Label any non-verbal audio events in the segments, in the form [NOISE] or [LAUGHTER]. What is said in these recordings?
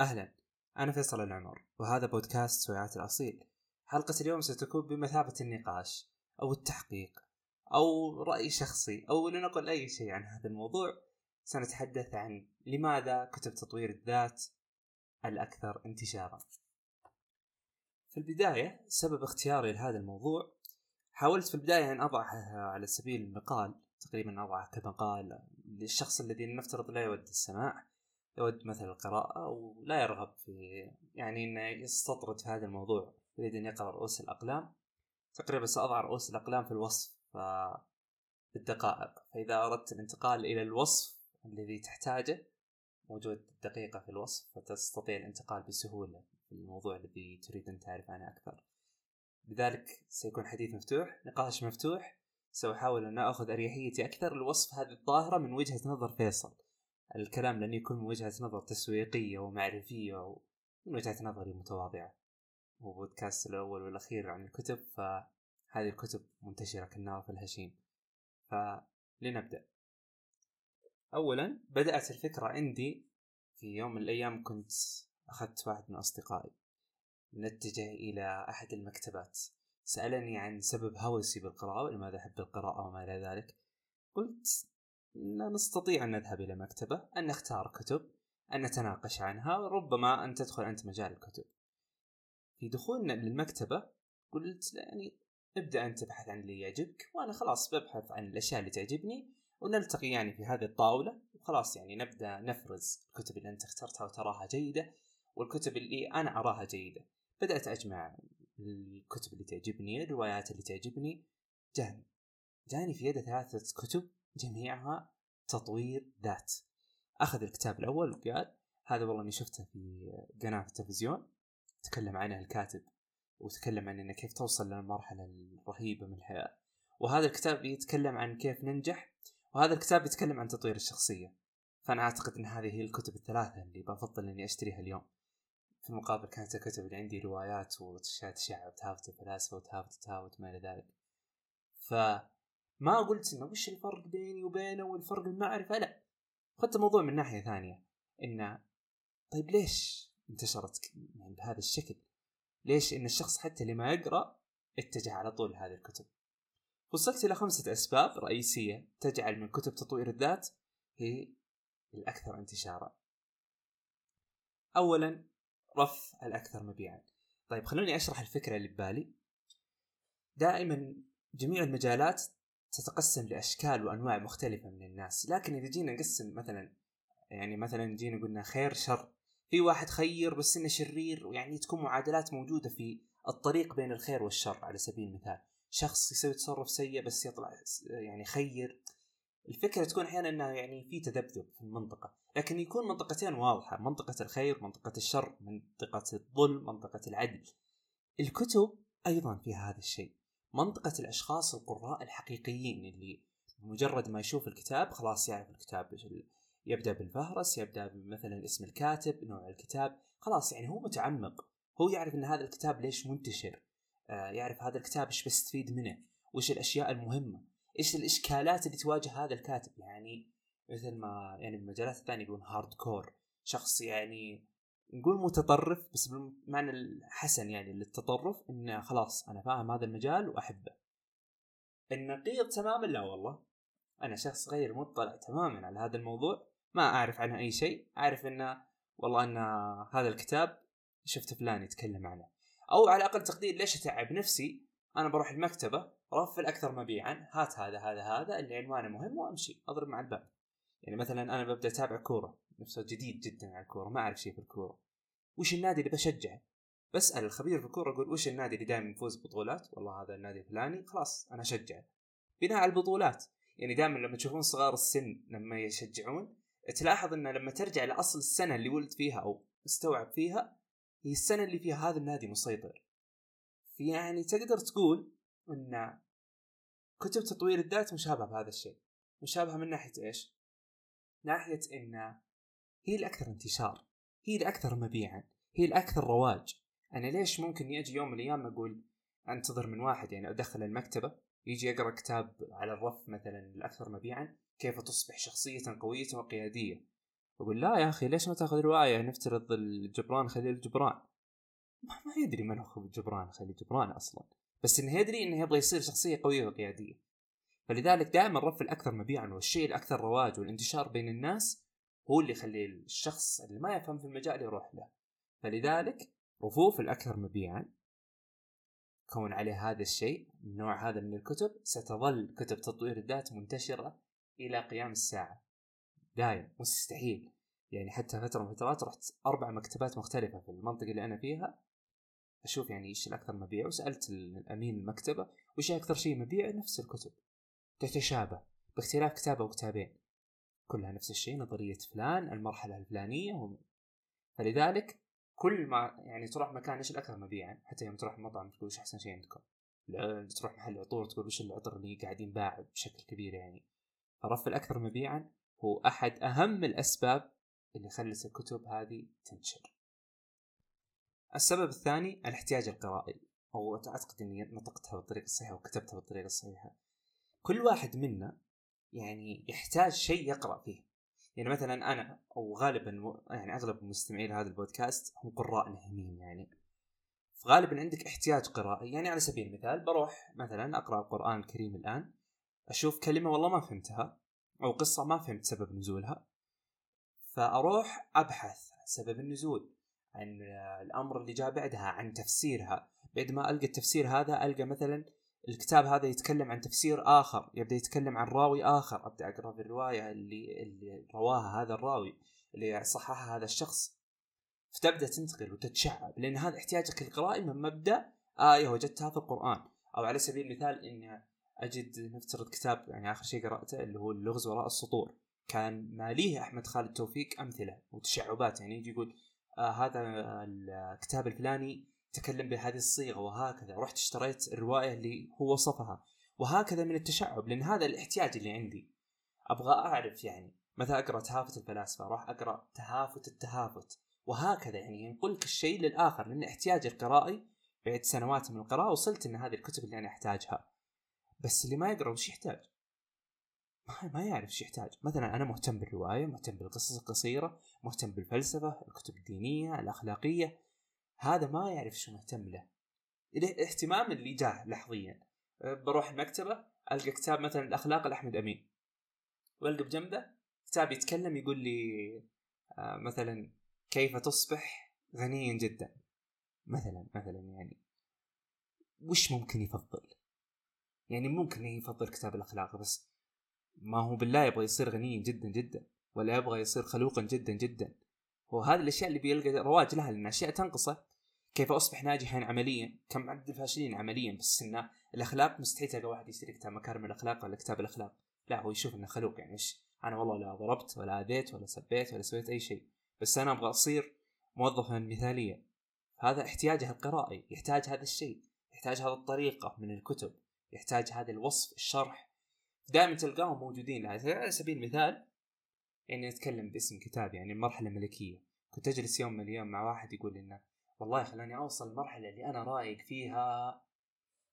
أهلا أنا فيصل العمر وهذا بودكاست سويعات الأصيل. حلقة اليوم ستكون بمثابة النقاش أو التحقيق أو رأي شخصي أو لنقل أي شيء عن هذا الموضوع. سنتحدث عن لماذا كتب تطوير الذات الأكثر انتشارا. في البداية سبب اختياري لهذا الموضوع حاولت في البداية أن أضعها على سبيل المقال تقريبا أضعها كمقال للشخص الذي نفترض لا يود السماع. يود مثل القراءة ولا يرغب في يعني إنه يستطرد في هذا الموضوع يريد أن يقرأ رؤوس الأقلام. تقريبا سأضع رؤوس الأقلام في الوصف بالدقائق فإذا أردت الانتقال إلى الوصف الذي تحتاجه موجود دقيقة في الوصف فتستطيع الانتقال بسهولة في الموضوع الذي تريد أن تعرف عنه أكثر. لذلك سيكون حديث مفتوح نقاش مفتوح. سأحاول أن أخذ أريحيتي أكثر لوصف هذه الظاهرة من وجهة نظر فيصل. الكلام لن يكون من وجهة نظر تسويقية ومعرفية ومن وجهة نظري متواضعة. هو بودكاست الأول والأخير عن الكتب فهذه الكتب منتشرة كالنار في الهشيم. فلنبدأ. أولا بدأت الفكرة عندي في يوم من الأيام كنت أخذت واحد من أصدقائي. نتجه إلى أحد المكتبات. سألني عن سبب هوسي بالقراءة ولماذا أحب القراءة وما إلى ذلك. قلت نستطيع أن نذهب إلى مكتبة أن نختار كتب أن نتناقش عنها ربما أن تدخل أنت مجال الكتب. في دخولنا للمكتبة قلت يعني ابدأ أنت تبحث عن اللي يعجبك وأنا خلاص ببحث عن الأشياء اللي تعجبني ونلتقي يعني في هذه الطاولة وخلاص يعني نبدأ نفرز الكتب اللي أنت اخترتها وتراها جيدة والكتب اللي أنا أراها جيدة. بدأت أجمع الكتب اللي تعجبني الروايات اللي تعجبني. جاني جاني في يده ثلاثة كتب جميعها تطوير ذات. أخذ الكتاب الأول وقال هذا والله إني شفته في قناة في التلفزيون تكلم عنه الكاتب وتكلم عن إنه كيف توصل للمرحلة الرهيبة من الحياة. وهذا الكتاب يتكلم عن كيف ننجح وهذا الكتاب يتكلم عن تطوير الشخصية. فأنا أعتقد إن هذه هي الكتب الثلاثة اللي بفضل إني أشتريها اليوم. في المقابل كانت الكتب اللي عندي روايات وأشياء تشعب تهافت الفلاسفة وتهافت تهافت ما إلى ذلك. ف ما قلت إنه وش الفرق بيني وبينه والفرق المعرفة لا اخذت الموضوع من ناحية ثانية إنه طيب ليش انتشرت يعني بهذا الشكل؟ ليش إن الشخص حتى اللي ما يقرأ اتجه على طول لهذه الكتب؟ وصلت إلى خمسة أسباب رئيسية تجعل من كتب تطوير الذات هي الأكثر انتشارا. اولا رفع الأكثر مبيعا. طيب خلوني أشرح الفكرة اللي ببالي. دائما جميع المجالات تتقسم لأشكال وأنواع مختلفة من الناس. لكن إذا جينا نقسم مثلا يعني مثلا جينا قلنا خير شر. في واحد خير بس إنه شرير ويعني تكون معادلات موجودة في الطريق بين الخير والشر على سبيل المثال. شخص يسوي تصرف سيء بس يطلع يعني خير. الفكرة تكون أحيانا إنه يعني في تذبذب في المنطقة. لكن يكون منطقتين واضحة. منطقة الخير منطقة الشر منطقة الظلم منطقة العدل. الكتب أيضا فيها هذا الشيء. منطقة الأشخاص القراء الحقيقيين اللي مجرد ما يشوف الكتاب خلاص يعرف الكتاب يبدأ بالفهرس يبدأ مثلا اسم الكاتب نوع الكتاب خلاص يعني هو متعمق. هو يعرف إن هذا الكتاب ليش منتشر. آه يعرف هذا الكتاب إيش بيستفيد منه وش الأشياء المهمة إيش الإشكالات اللي تواجه هذا الكاتب. يعني مثل ما يعني بالمجالات الثانية يقولون هارد كور شخص يعني نقول متطرف بس بالمعنى الحسن يعني للتطرف إنه خلاص أنا فاهم هذا المجال وأحبه. النقيض تماما؟ لا والله. أنا شخص غير مطلع تماما على هذا الموضوع. ما أعرف عنه أي شيء. أعرف إنه والله إن هذا الكتاب شفت فلان يتكلم عنه. أو على أقل تقدير ليش أتعب نفسي؟ أنا بروح المكتبة رف الاكثر مبيعا. هات هذا هذا هذا اللي عنوانه مهم وأمشي أضرب مع الباب. يعني مثلا أنا ببدأ أتابع كورة نفسه جديد جدا على الكورة ما أعرف شيء في الكورة. وش النادي اللي بشجعه؟ بسأل الخبير في الكورة أقول وش النادي اللي دائما يفوز ببطولات والله هذا النادي الفلاني خلاص أنا أشجعه. بناء على البطولات يعني دائما لما تشوفون صغار السن لما يشجعون تلاحظ إنه لما ترجع لأصل السنة اللي ولد فيها أو استوعب فيها هي السنة اللي فيها هذا النادي مسيطر. يعني تقدر تقول إن كتب تطوير الذات مشابهه بهذا الشيء. مشابهة من ناحية إيش؟ ناحية إن هي الأكثر انتشار. هي الأكثر مبيعا هي الأكثر رواج. أنا ليش ممكن يجي يوم من الأيام أقول أنتظر من واحد يعني أدخل المكتبة يجي يقرأ كتاب على الرف مثلا الأكثر مبيعا كيف تصبح شخصيه قوية وقيادية. يقول لا يا أخي ليش ما تأخذ رواية؟ نفترض الجبران خليل جبران ما, ما يدري من هو جبران خليل جبران أصلا. بس إنه يدري إنه يبغى يصير شخصية قوية وقيادية. فلذلك دائما الرف الأكثر مبيعا والشيء الأكثر رواج والانتشار بين الناس هو اللي يخلي الشخص اللي ما يفهم في المجال يروح له. فلذلك رفوف الأكثر مبيعا. كون عليه هذا الشيء النوع هذا من الكتب ستظل كتب تطوير الذات منتشرة إلى قيام الساعة. دايم مستحيل. يعني حتى فترة من فترات رحت أربع مكتبات مختلفة في المنطقة اللي أنا فيها. أشوف يعني إيش الأكثر مبيع وسألت الأمين المكتبة وإيش أكثر شيء مبيع؟ نفس الكتب. تتشابه باختلاف كتاب أو كتابين كلها نفس الشيء نظرية فلان المرحلة الفلانية فلذلك كل ما يعني تروح مكان إيش الأكثر مبيعا؟ حتى يوم تروح مطعم تقول إيش أحسن شيء عندكم؟ تروح محل عطور تقول وش العطر اللي قاعد ينباع بشكل كبير يعني. الرف الأكثر مبيعا هو أحد أهم الأسباب اللي خلت الكتب هذه تنتشر. السبب الثاني الاحتياج القرائي. أو أعتقد إني نطقتها بالطريقة الصحيحة وكتبتها بالطريقة الصحيحة. كل واحد منا يعني يحتاج شيء يقرأ فيه. يعني مثلا أنا أو غالبا يعني أغلب مستمعين هذا البودكاست هم قراء نهمين يعني. فغالبا عندك احتياج قرائي يعني على سبيل المثال بروح مثلا أقرأ القران الكريم الآن أشوف كلمة والله ما فهمتها أو قصة ما فهمت سبب نزولها فأروح أبحث عن سبب النزول عن الأمر اللي جاء بعدها عن تفسيرها. بعد ما ألقى التفسير هذا ألقى مثلا الكتاب هذا يتكلم عن تفسير آخر يبدأ يتكلم عن راوي آخر. أبدأ أقرأ في الرواية اللي اللي رواها هذا الراوي اللي صححها هذا الشخص. فتبدأ تنتقل وتتشعب لأن هذا احتياجك القرائي من مبدأ آية وجدتها في القرآن. أو على سبيل المثال اني أجد نفترض كتاب يعني آخر شيء قرأته اللي هو اللغز وراء السطور. كان ماليه أحمد خالد توفيق أمثلة وتشعبات. يعني يجي يقول آه هذا الكتاب الفلاني تكلم بهذه الصيغة وهكذا رحت اشتريت الرواية اللي هو وصفها. وهكذا من التشعب لأن هذا الاحتياج اللي عندي. أبغى أعرف يعني مثلا أقرأ؟ تهافت الفلاسفة راح أقرأ تهافت التهافت. وهكذا يعني ينقلك الشيء للآخر لأن احتياجي القرائي بعد سنوات من القراءة وصلت ان هذه الكتب اللي أنا أحتاجها. بس اللي ما يقرأ وش يحتاج؟ ما ما يعرف إيش يحتاج. مثلا أنا مهتم بالرواية مهتم بالقصص القصيرة مهتم بالفلسفة الكتب الدينية الأخلاقية. هذا ما يعرف شو مهتم له. الاهتمام اللي جاه لحظيا. أه، بروح المكتبة ألقى كتاب مثلا الأخلاق لأحمد أمين. وألقى بجنبه كتاب يتكلم يقول لي أه، مثلا كيف تصبح غنيا جدا. مثلا مثلا يعني وش ممكن يفضل؟ يعني ممكن يفضل كتاب الأخلاق بس ما هو بالله يبغى يصير غنيا جدا جدا. ولا يبغى يصير خلوقا جدا جدا. وهذه الأشياء اللي بيلقى رواج لها لأن أشياء تنقصه. كيف أصبح ناجحا عمليا؟ كم عدد الفاشلين عمليا بس انه الأخلاق مستحيل تلقى واحد يشتري كتاب مكارم الأخلاق ولا كتاب الأخلاق. لا هو يشوف إنه خلوق يعني إيش؟ أنا والله لا ضربت ولا آذيت ولا سبيت ولا سويت أي شيء بس أنا أبغى أصير موظفا مثاليا هذا احتياجه القرائي يحتاج هذا الشيء يحتاج هذه الطريقة من الكتب يحتاج هذا الوصف الشرح. دائما تلقاهم موجودين. على سبيل المثال يعني نتكلم باسم كتاب يعني مرحلة ملكية. كنت أجلس يوم من الأيام مع واحد يقول لنا والله خلاني أوصل المرحلة اللي أنا رايق فيها.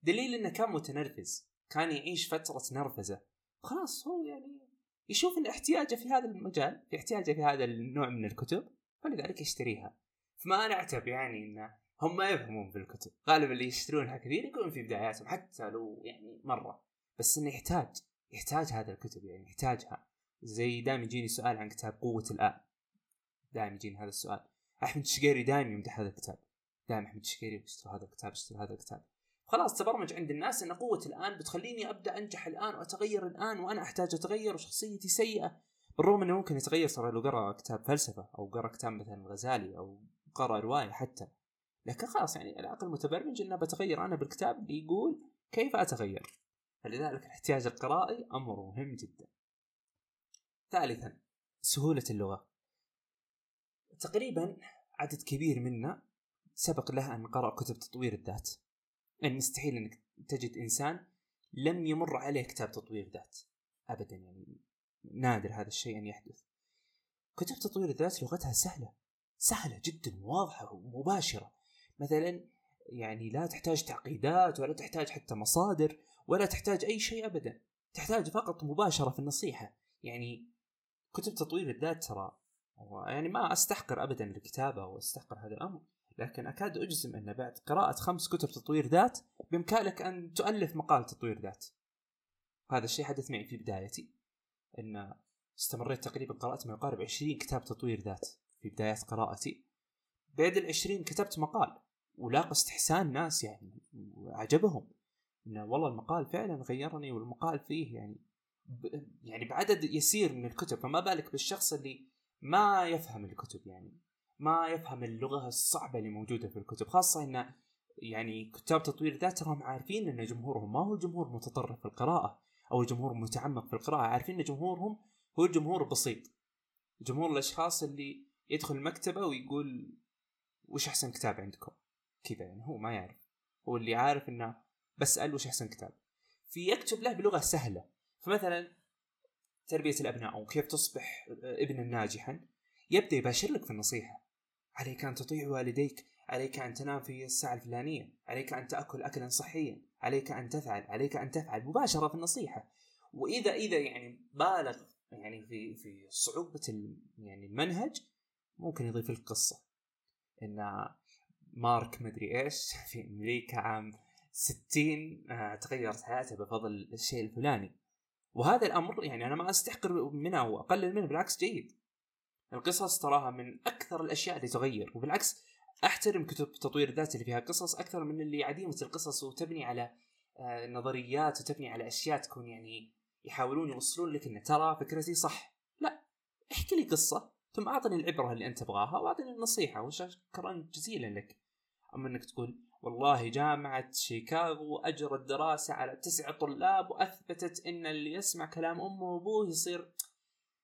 دليل إنه كان متنرفز كان يعيش فترة نرفزة. خلاص هو يعني يشوف ان احتياجه في هذا المجال في احتياجة في هذا النوع من الكتب فلذلك يشتريها. فما نعتب يعني انه هم ما يفهمون بالكتب غالبا اللي يشترونها كثير يكون في بداياتهم حتى لو يعني مرة. بس إنه يحتاج يحتاج هذا الكتب يعني يحتاجها. زي دائما يجيني سؤال عن كتاب قوة الآن. دائما يجيني هذا السؤال. أحمد الشقيري دائما يمدح هذا الكتاب. دائما أحمد الشقيري اشتري هذا الكتاب اشتري هذا الكتاب. خلاص تبرمج عند الناس إن قوة الآن بتخليني أبدأ أنجح الآن وأتغير الآن وأنا أحتاج أتغير وشخصيتي سيئة. بالرغم إنه ممكن يتغير صار لو قرأ كتاب فلسفة أو قرأ كتاب مثلا الغزالي أو قرأ رواية حتى. لكن خلاص يعني العقل متبرمج إنه بتغير. أنا بالكتاب اللي يقول كيف أتغير؟ فلذلك الاحتياج القرائي أمر مهم جدا. ثالثا سهولة اللغة. تقريبا عدد كبير منا سبق له أن قرأ كتب تطوير الذات. يعني مستحيل أنك تجد إنسان لم يمر عليه كتاب تطوير ذات. أبدا يعني نادر هذا الشيء أن يحدث. كتب تطوير الذات لغتها سهلة. سهلة جدا واضحة ومباشرة. مثلا يعني لا تحتاج تعقيدات ولا تحتاج حتى مصادر ولا تحتاج أي شيء أبدا. تحتاج فقط مباشرة في النصيحة. يعني كتب تطوير الذات ترى يعني ما أستحقر ابدا الكتابة وأستحقر هذا الأمر لكن أكاد أجزم أن بعد قراءة خمس كتب تطوير ذات بإمكانك أن تؤلف مقال تطوير ذات. هذا الشيء حدث معي في بدايتي إن استمريت تقريبا قرات ما يقارب 20 كتاب تطوير ذات في بدايات قراءتي. بعد ال 20 كتبت مقال ولاقى استحسان ناس يعني وعجبهم انه والله المقال فعلا غيرني والمقال فيه يعني يعني بعدد يسير من الكتب فما بالك بالشخص اللي ما يفهم الكتب يعني. ما يفهم اللغة الصعبة اللي موجودة في الكتب خاصة إن يعني كتاب تطوير ذات هم عارفين إن جمهورهم ما هو جمهور متطرف في القراءة أو جمهور متعمق في القراءة عارفين إن جمهورهم هو الجمهور البسيط جمهور الأشخاص اللي يدخل المكتبه ويقول وش أحسن كتاب عندكم؟ كذا يعني هو ما يعرف. هو اللي عارف إنه بسأل وش أحسن كتاب. في يكتب له بلغة سهلة. فمثلا تربية الأبناء أو كيف تصبح ابنا ناجحا يبدأ يباشر لك في النصيحة. عليك أن تطيع والديك عليك أن تنام في الساعة الفلانية عليك أن تأكل اكلا صحيا عليك أن تفعل عليك أن تفعل مباشرة في النصيحة. وإذا إذا يعني بالغ يعني في في صعوبة يعني المنهج ممكن يضيف لك قصة. إن مارك مدري إيش [LAUGHS] في أمريكا عام 60 آه، تغيرت حياته بفضل الشيء الفلاني. وهذا الأمر يعني أنا ما أستحقر منه أو اقلل منه بالعكس جيد. القصص تراها من أكثر الأشياء اللي تغير وبالعكس أحترم كتب تطوير الذات اللي فيها قصص أكثر من اللي عديمة القصص وتبني على آه، نظريات وتبني على أشياء تكون يعني يحاولون يوصلون لك إن ترى فكرتي صح. لا احكي لي قصة ثم أعطني العبرة اللي أنت تبغاها وأعطني النصيحة وشكرا جزيلا لك. أما إنك تقول والله جامعة شيكاغو أجرت دراسة على تسع طلاب وأثبتت أن اللي يسمع كلام أمه وأبوه يصير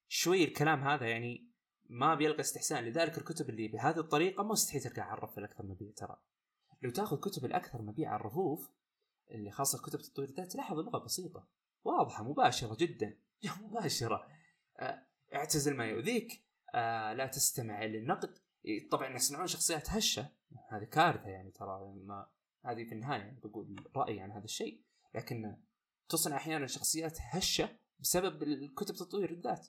شوي الكلام هذا يعني ما بيلقى استحسان. لذلك الكتب اللي بهذه الطريقة مستحيل تلقى على الرف الأكثر مبيع. ترى لو تأخذ كتب الأكثر مبيع على الرفوف اللي خاصة كتب تطوير الذات تلاحظ اللغة بسيطة واضحة مباشرة جدا [LAUGHS] مباشرة. آه، اعتزل ما يؤذيك. آه، لا تستمع للنقد. طبعا يصنعون شخصيات هشة. هذه كارثه يعني ترى ما هذه في النهاية بقول رأيي عن هذا الشيء. لكن تصنع أحيانا شخصيات هشة بسبب الكتب تطوير الذات.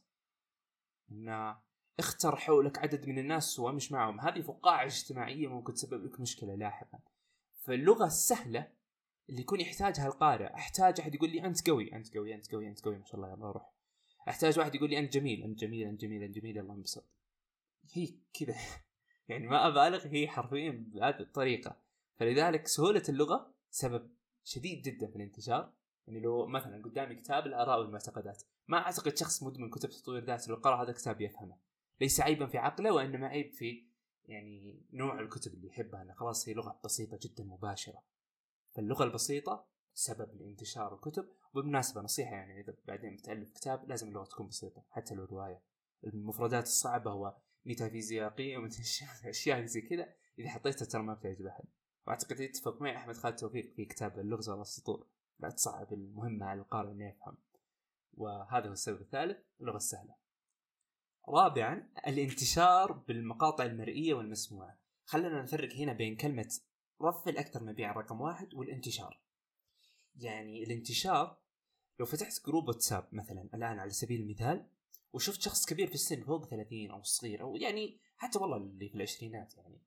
إن اختر حولك عدد من الناس وامش معهم. هذه فقاعة اجتماعية ممكن تسبب لك مشكلة لاحقا. فاللغة السهلة اللي يكون يحتاجها القارئ أحتاج أحد يقول لي أنت قوي أنت قوي أنت قوي أنت قوي ما شاء الله يلا روح. أحتاج واحد يقول لي أنت جميل أنت جميل أنت جميل أنت جميل الله ينبسط هي كذا. يعني ما أبالغ هي حرفيا بهذه الطريقة. فلذلك سهولة اللغة سبب شديد جدا في الانتشار. يعني لو مثلا قدامي كتاب الآراء والمعتقدات ما أعتقد شخص مدمن كتب تطوير ذات لو قرأ هذا الكتاب يفهمه. ليس عيبا في عقله وإنما عيب في يعني نوع الكتب اللي يحبها إنه خلاص هي لغة بسيطة جدا مباشرة. فاللغة البسيطة سبب لانتشار الكتب. وبالمناسبه نصيحة يعني إذا بعدين بتألف كتاب لازم اللغة تكون بسيطة حتى لو رواية. المفردات الصعبة هو ميتافيزيائيه اشياء [LAUGHS] زي كذا إذا حطيتها ترى ما بتعجب أحد. وأعتقد يتفق معي أحمد خالد توفيق في كتاب اللغز والسطور لا تصعب المهمة على القارئ إنه يفهم. وهذا هو السبب الثالث اللغة السهله رابعا الانتشار بالمقاطع المرئية والمسموعة. خلينا نفرق هنا بين كلمة رف الأكثر مبيعا رقم واحد والانتشار. يعني الانتشار لو فتحت جروب واتساب مثلا الآن على سبيل المثال وشفت شخص كبير في السن فوق 30 أو صغير أو يعني حتى والله اللي في العشرينات يعني.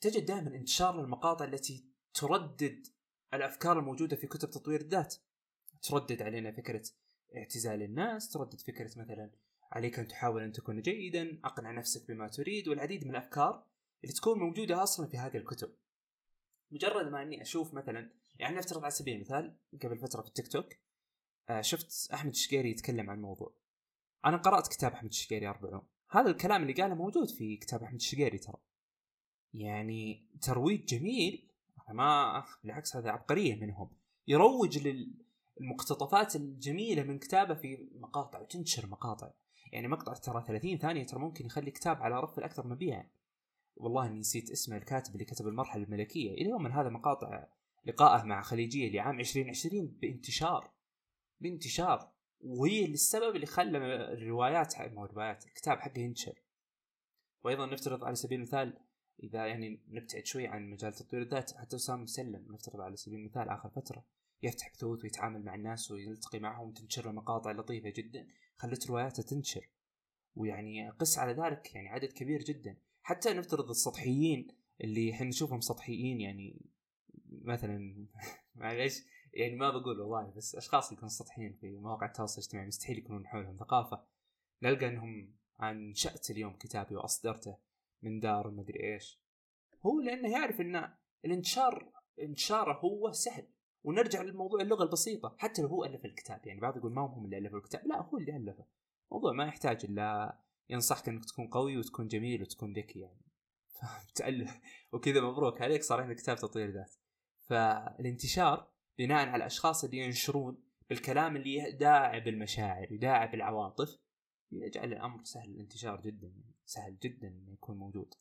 تجد دائما انتشار المقاطع التي تردد الأفكار الموجودة في كتب تطوير الذات. تردد علينا فكرة اعتزال الناس تردد فكرة مثلا عليك أن تحاول أن تكون جيدا أقنع نفسك بما تريد والعديد من الأفكار اللي تكون موجودة أصلا في هذه الكتب. مجرد ما إني أشوف مثلا يعني نفترض على سبيل المثال قبل فترة في التيك توك آه، شفت أحمد الشقيري يتكلم عن موضوع أنا قرأت كتاب أحمد الشقيري 40 هذا الكلام اللي قاله موجود في كتاب أحمد الشقيري ترى. يعني ترويج جميل ما بالعكس هذا عبقرية منهم. يروج للمقتطفات الجميلة من كتابه في مقاطع وتنشر مقاطع. يعني مقطع ترى 30 ثانية ترى ممكن يخلي كتاب على رف الأكثر مبيعا. والله إني نسيت اسم الكاتب اللي كتب المرحلة الملكية. إلى يوم من هذا مقاطع لقائه مع خليجية لعام 2020 بانتشار. بانتشار. وهي السبب اللي خلى الروايات مو الروايات الكتاب حقه ينشر وأيضا نفترض على سبيل المثال إذا يعني نبتعد شوي عن مجال تطوير الذات حتى أسامة مسلم نفترض على سبيل المثال آخر فترة يفتح بثوث ويتعامل مع الناس ويلتقي معهم وتنشر مقاطع لطيفة جدا خلت رواياته تنشر ويعني قس على ذلك يعني عدد كبير جدا. حتى نفترض السطحيين اللي إحنا نشوفهم سطحيين يعني مثلا [LAUGHS] معليش يعني ما بقول والله بس أشخاص يكونوا سطحيين في مواقع التواصل الاجتماعي مستحيل يكونون حولهم. ثقافة نلقى إنهم انشات اليوم كتابي وأصدرته من دار مدري إيش. هو لأنه يعرف إن الانتشار انتشاره هو سهل. ونرجع للموضوع اللغة البسيطة. حتى لو هو ألف الكتاب يعني بعض يقول ما هم اللي الفوا الكتاب. لا هو اللي ألفه. الموضوع ما يحتاج إلا ينصحك إنك تكون قوي وتكون جميل وتكون ذكي يعني. [LAUGHS] تألف وكذا مبروك عليك صار عندك كتاب تطوير ذات. فالانتشار بناء على الأشخاص اللي ينشرون بالكلام اللي يداعب المشاعر يداعب العواطف. يجعل الأمر سهل الانتشار جدا سهل جدا إنه يكون موجود.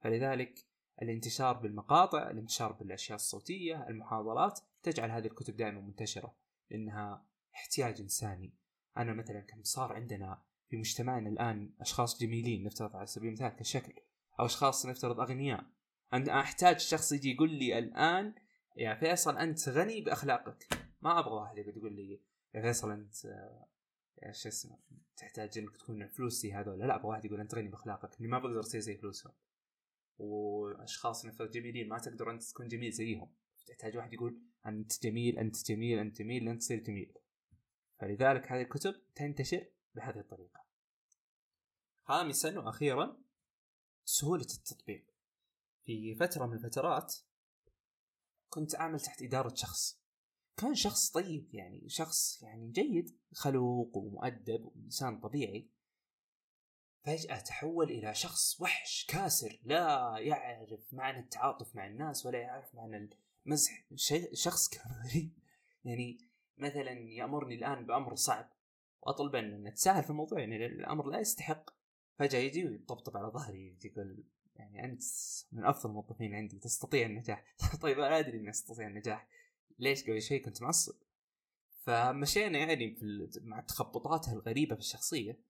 فلذلك الانتشار بالمقاطع الانتشار بالأشياء الصوتية المحاضرات تجعل هذه الكتب دائما منتشرة. لانها احتياج إنساني. أنا مثلا كم صار عندنا في مجتمعنا الآن أشخاص جميلين نفترض على سبيل المثال كشكل أو أشخاص نفترض أغنياء. أنا أحتاج شخص يجي يقول لي الآن يا فيصل أنت غني بأخلاقك. ما أبغى واحد يقعد يقول لي يا فيصل أنت شو اسمه تحتاج إنك تكون فلوسي هذول لا أبغى واحد يقول أنت غني بأخلاقك. إني ما بقدر أصير زي فلوسهم. وأشخاص نفترض جميلين ما تقدر أنت تكون جميل زيهم. تحتاج واحد يقول أنت جميل أنت جميل أنت جميل لن تصير جميل. فلذلك هذه الكتب تنتشر بهذه الطريقة. خامسا وأخيرا سهولة التطبيق. في فترة من الفترات كنت أعمل تحت إدارة شخص. كان شخص طيب يعني شخص يعني جيد خلوق ومؤدب وإنسان طبيعي. فجأة تحول إلى شخص وحش كاسر لا يعرف معنى التعاطف مع الناس ولا يعرف معنى المزح. شخص كان غريب يعني مثلا يأمرني الآن بأمر صعب وأطلب أن نتساهل في الموضوع يعني الأمر لا يستحق. فجأة يجي ويطبطب على ظهري يقول يعني أنت من أفضل الموظفين عندي تستطيع النجاح. [LAUGHS] طيب أنا أدري إني أستطيع النجاح. ليش قبل شوي كنت معصب؟ فمشينا يعني في مع تخبطاته الغريبة في الشخصية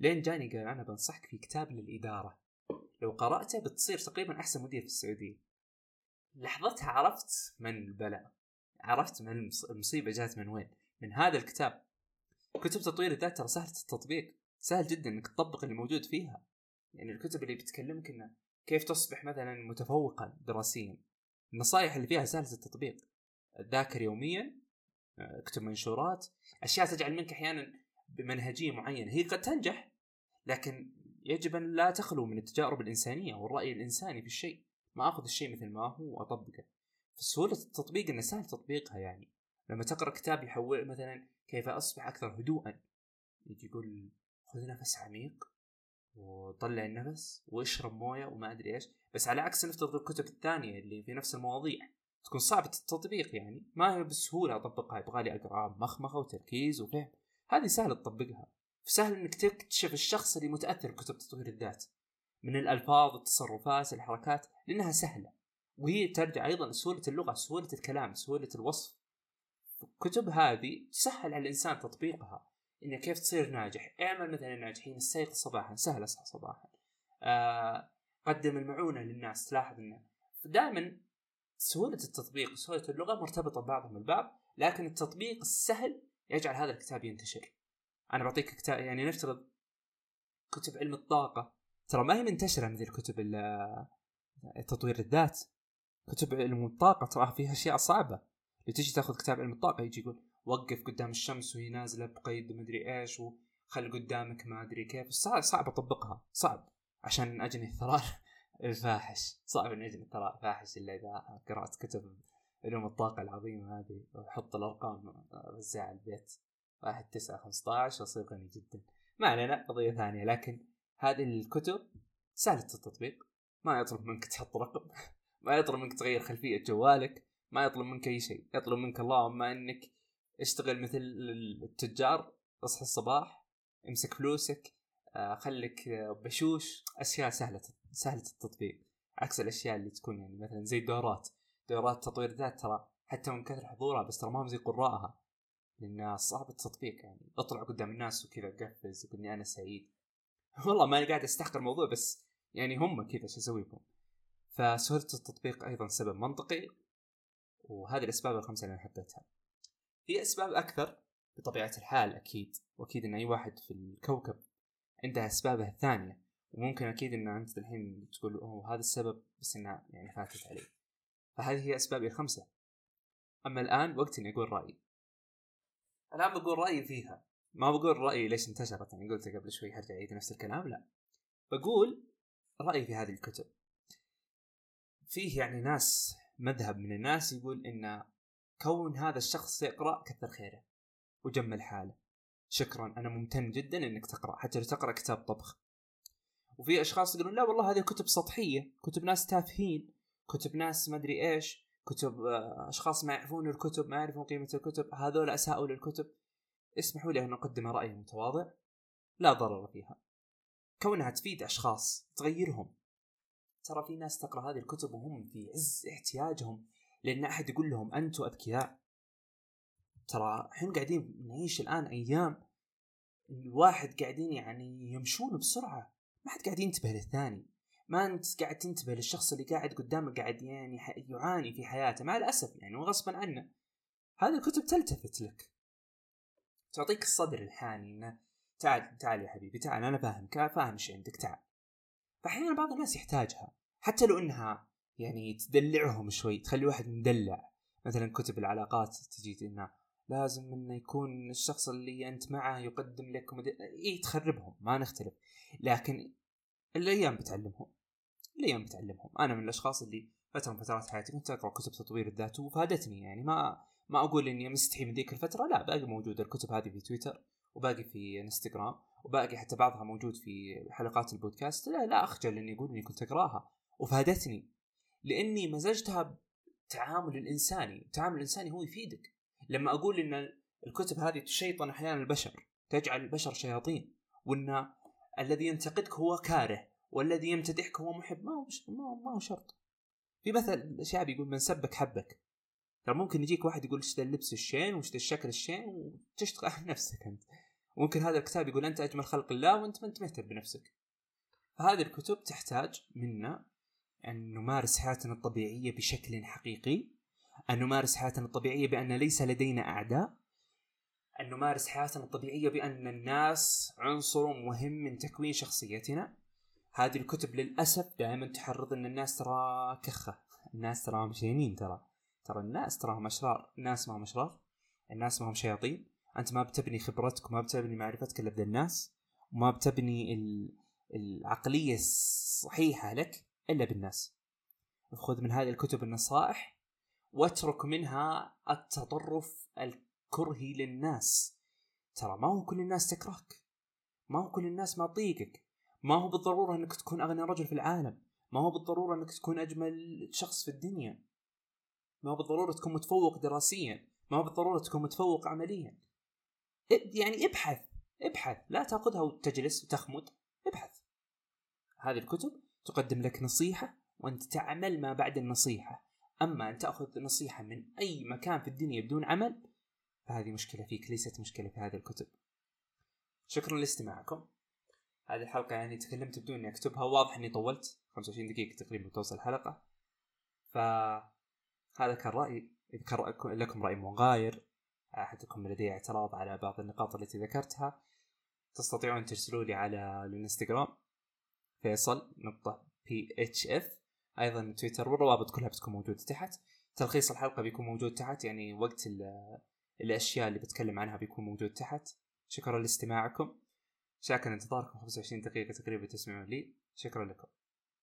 لين جاني قال أنا بنصحك في كتاب للإدارة. لو قرأته بتصير تقريبا أحسن مدير في السعودية. لحظتها عرفت من البلاء. عرفت من المصيبة جات من وين؟ من هذا الكتاب. كتب تطوير الذات ترى سهله التطبيق. سهل جدا إنك تطبق اللي موجود فيها. يعني الكتب اللي بتكلمك انه كيف تصبح مثلا متفوقا دراسيا؟ النصائح اللي فيها سهلة التطبيق. ذاكر يوميا اكتب منشورات. أشياء تجعل منك أحيانا بمنهجية معينة. هي قد تنجح لكن يجب أن لا تخلو من التجارب الإنسانية والراي الإنساني في الشيء. ما أخذ الشيء مثل ما هو واطبقه فسهولة التطبيق إنه سهل تطبيقها يعني. لما تقرأ كتاب يحول مثلا كيف أصبح أكثر هدوءا. يجي يقول خذ نفس عميق. وطلع النفس واشرب مويه وما أدري إيش. بس على عكس نفترض الكتب الثانية اللي في نفس المواضيع تكون صعبة التطبيق يعني. ما هي بسهولة أطبقها يبغى لي اقرا مخمخه وتركيز وفهم. هذه سهل تطبقها. سهل إنك تكتشف الشخص اللي متأثر بكتب تطوير الذات من الألفاظ التصرفات الحركات لأنها سهلة. وهي ترجع أيضا لسهولة اللغة سهولة الكلام سهولة الوصف. الكتب هذه تسهل على الإنسان تطبيقها. إنه كيف تصير ناجح؟ اعمل مثلا الناجحين استيقظ صباحا سهل اصحى صباحا. آه قدم المعونة للناس تلاحظ إنه دائما سهولة التطبيق وسهولة اللغة مرتبطة ببعضهم البعض لكن التطبيق السهل يجعل هذا الكتاب ينتشر. أنا بعطيك كتاب يعني نفترض كتب علم الطاقة. ترى ما هي منتشرة مثل كتب تطوير الذات. كتب علم الطاقة ترى فيها أشياء صعبة. تجي تاخذ كتاب علم الطاقة يجي يقول وقف قدام الشمس وهي نازلة بقيد مدري إيش وخل قدامك ما أدري كيف. صعب صعب أطبقها صعب. عشان اجني الثراء [LAUGHS] الفاحش صعب اني اجني الثراء الفاحش إلا إذا قرأت كتب علوم الطاقة العظيمة هذه وأحط الأرقام أوزعها على البيت. واحد تسعة خمسة عشر أصير غني جدا. ما علينا قضية ثانية. لكن هذه الكتب سهلة التطبيق. ما يطلب منك [LAUGHS] تحط رقم. ما يطلب منك تغير خلفية جوالك. ما يطلب منك أي شيء. يطلب منك اللهم أنك اشتغل مثل التجار اصحى الصباح امسك فلوسك آه، خليك بشوش. أشياء سهلة سهلة التطبيق. عكس الأشياء اللي تكون يعني مثلا زي الدورات. دورات تطوير ذات ترى حتى من كثر حضورها بس ترى ما هم زي قراءها لانها صعب التطبيق يعني. أطلع قدام الناس وكذا قفز وقلني أنا سعيد. [LAUGHS] والله ماني قاعد أستحقر الموضوع بس يعني هم كذا شو أسوي لكم فسهولة التطبيق أيضا سبب منطقي وهذه الأسباب الخمسة اللي أنا حبيتها. في أسباب أكثر بطبيعة الحال أكيد وأكيد إن أي واحد في الكوكب عندها اسبابها الثانية وممكن أكيد إن أنت الحين تقول أوه هذا السبب بس إنها يعني فاتت علي. فهذه هي اسبابي الخمسة. أما الآن وقت إني أقول رأيي. الآن بقول رأيي فيها. ما بقول رأيي ليش انتشرت يعني قلت قبل شوي حرجع اعيد نفس الكلام؟ لا. بقول رأيي في هذه الكتب. فيه يعني ناس مذهب من الناس يقول إن كون هذا الشخص يقرا كثر خيره وجمل حاله. شكرا أنا ممتن جدا إنك تقرأ حتى لو تقرأ كتاب طبخ. وفي أشخاص يقولون لا والله هذه كتب سطحية كتب ناس تافهين كتب ناس ما أدري إيش كتب آه، أشخاص ما يعرفون الكتب ما يعرفون قيمة الكتب هذول اساءوا للكتب. اسمحوا لي أن أقدم رايي المتواضع لا ضرر فيها. كونها تفيد أشخاص تغيرهم. ترى في ناس تقرأ هذه الكتب وهم في عز احتياجهم. لأن أحد يقول لهم أنتم أذكياء. ترى إحنا قاعدين نعيش الآن أيام الواحد قاعدين يعني يمشون بسرعة. ما حد قاعد ينتبه للثاني. ما أنت قاعد تنتبه للشخص اللي قاعد قدامك قاعد يعني يعاني في حياته. مع الأسف يعني وغصبا عنه. هذه الكتب تلتفت لك. تعطيك الصدر الحاني إنه تعال تعال يا حبيبي تعال أنا فاهمك فاهم إيش عندك تعال. فاحيانا بعض الناس يحتاجها. حتى لو إنها يعني تدلعهم شوي تخلي واحد مدلع. مثلا كتب العلاقات تجي إنه لازم إنه يكون الشخص اللي أنت معه يقدم لك مد... اي تخربهم ما نختلف. لكن الأيام بتعلمهم الأيام بتعلمهم. أنا من الأشخاص اللي فترة من فترات حياتي كنت أقرأ كتب تطوير الذات وفادتني. يعني ما ما أقول إني مستحي من ذيك الفترة لا باقي موجود الكتب هذه في تويتر وباقي في إنستغرام وباقي حتى بعضها موجود في حلقات البودكاست. لا لا أخجل إني أقول إني كنت أقرأها. وفادتني. لأني مزجتها بالتعامل الإنساني التعامل الإنساني هو يفيدك. لما أقول إن الكتب هذه تشيطن أحيانا البشر تجعل البشر شياطين وإن الذي ينتقدك هو كاره والذي يمتدحك هو محب ما هو ما هو شرط. في مثل شعبي يقول من سبك حبك ترى ممكن يجيك واحد يقول إيش ذا اللبس الشين وإيش ذا الشكل الشين؟ وتشتغل على [LAUGHS] نفسك أنت. ممكن هذا الكتاب يقول أنت أجمل خلق الله وأنت ما أنت مهتم بنفسك فهذه الكتب تحتاج منا أن نمارس حياتنا الطبيعية بشكل حقيقي أن نمارس حياتنا الطبيعية بأن ليس لدينا أعداء أن نمارس حياتنا الطبيعية بأن الناس عنصر مهم من تكوين شخصيتنا. هذه الكتب للأسف دائما تحرض أن الناس ترى كخة. الناس ترى مشينين ترى. ترى الناس تراهم أشرار. الناس ما هم أشرار. الناس ما هم شياطين. أنت ما بتبني خبرتك وما بتبني معرفتك إلا بالناس وما بتبني العقلية الصحيحة لك. إلا بالناس. خذ من هذه الكتب النصائح واترك منها التطرف الكرهي للناس. ترى ما هو كل الناس تكرهك. ما هو كل الناس ما تطيقك ما هو بالضرورة إنك تكون أغنى رجل في العالم. ما هو بالضرورة إنك تكون أجمل شخص في الدنيا. ما هو بالضرورة تكون متفوق دراسيا. ما هو بالضرورة تكون متفوق عمليا. يعني ابحث. ابحث. لا تأخذها وتجلس وتخمد. ابحث. هذه الكتب تقدم لك نصيحة وأنت تعمل ما بعد النصيحة. أما أن تأخذ نصيحة من أي مكان في الدنيا بدون عمل فهذه مشكلة فيك ليست مشكلة في هذه الكتب. شكرا لاستماعكم. هذه الحلقة يعني تكلمت بدون إني أكتبها. واضح إني طولت. 25 دقيقة تقريبا توصل الحلقة. ف هذا كان رأيي. إذا كان لكم رأي مغاير أحدكم لديه اعتراض على بعض النقاط التي ذكرتها تستطيعون ترسلوا لي على الانستغرام. فيصل نقطة BHF أيضا تويتر والروابط كلها بتكون موجودة تحت. تلخيص الحلقة بيكون موجود تحت يعني وقت الأشياء اللي بتكلم عنها بيكون موجود تحت. شكرا لاستماعكم. شاكر انتظاركم 25 دقيقة تقريبا تسمعون لي. شكرا لكم.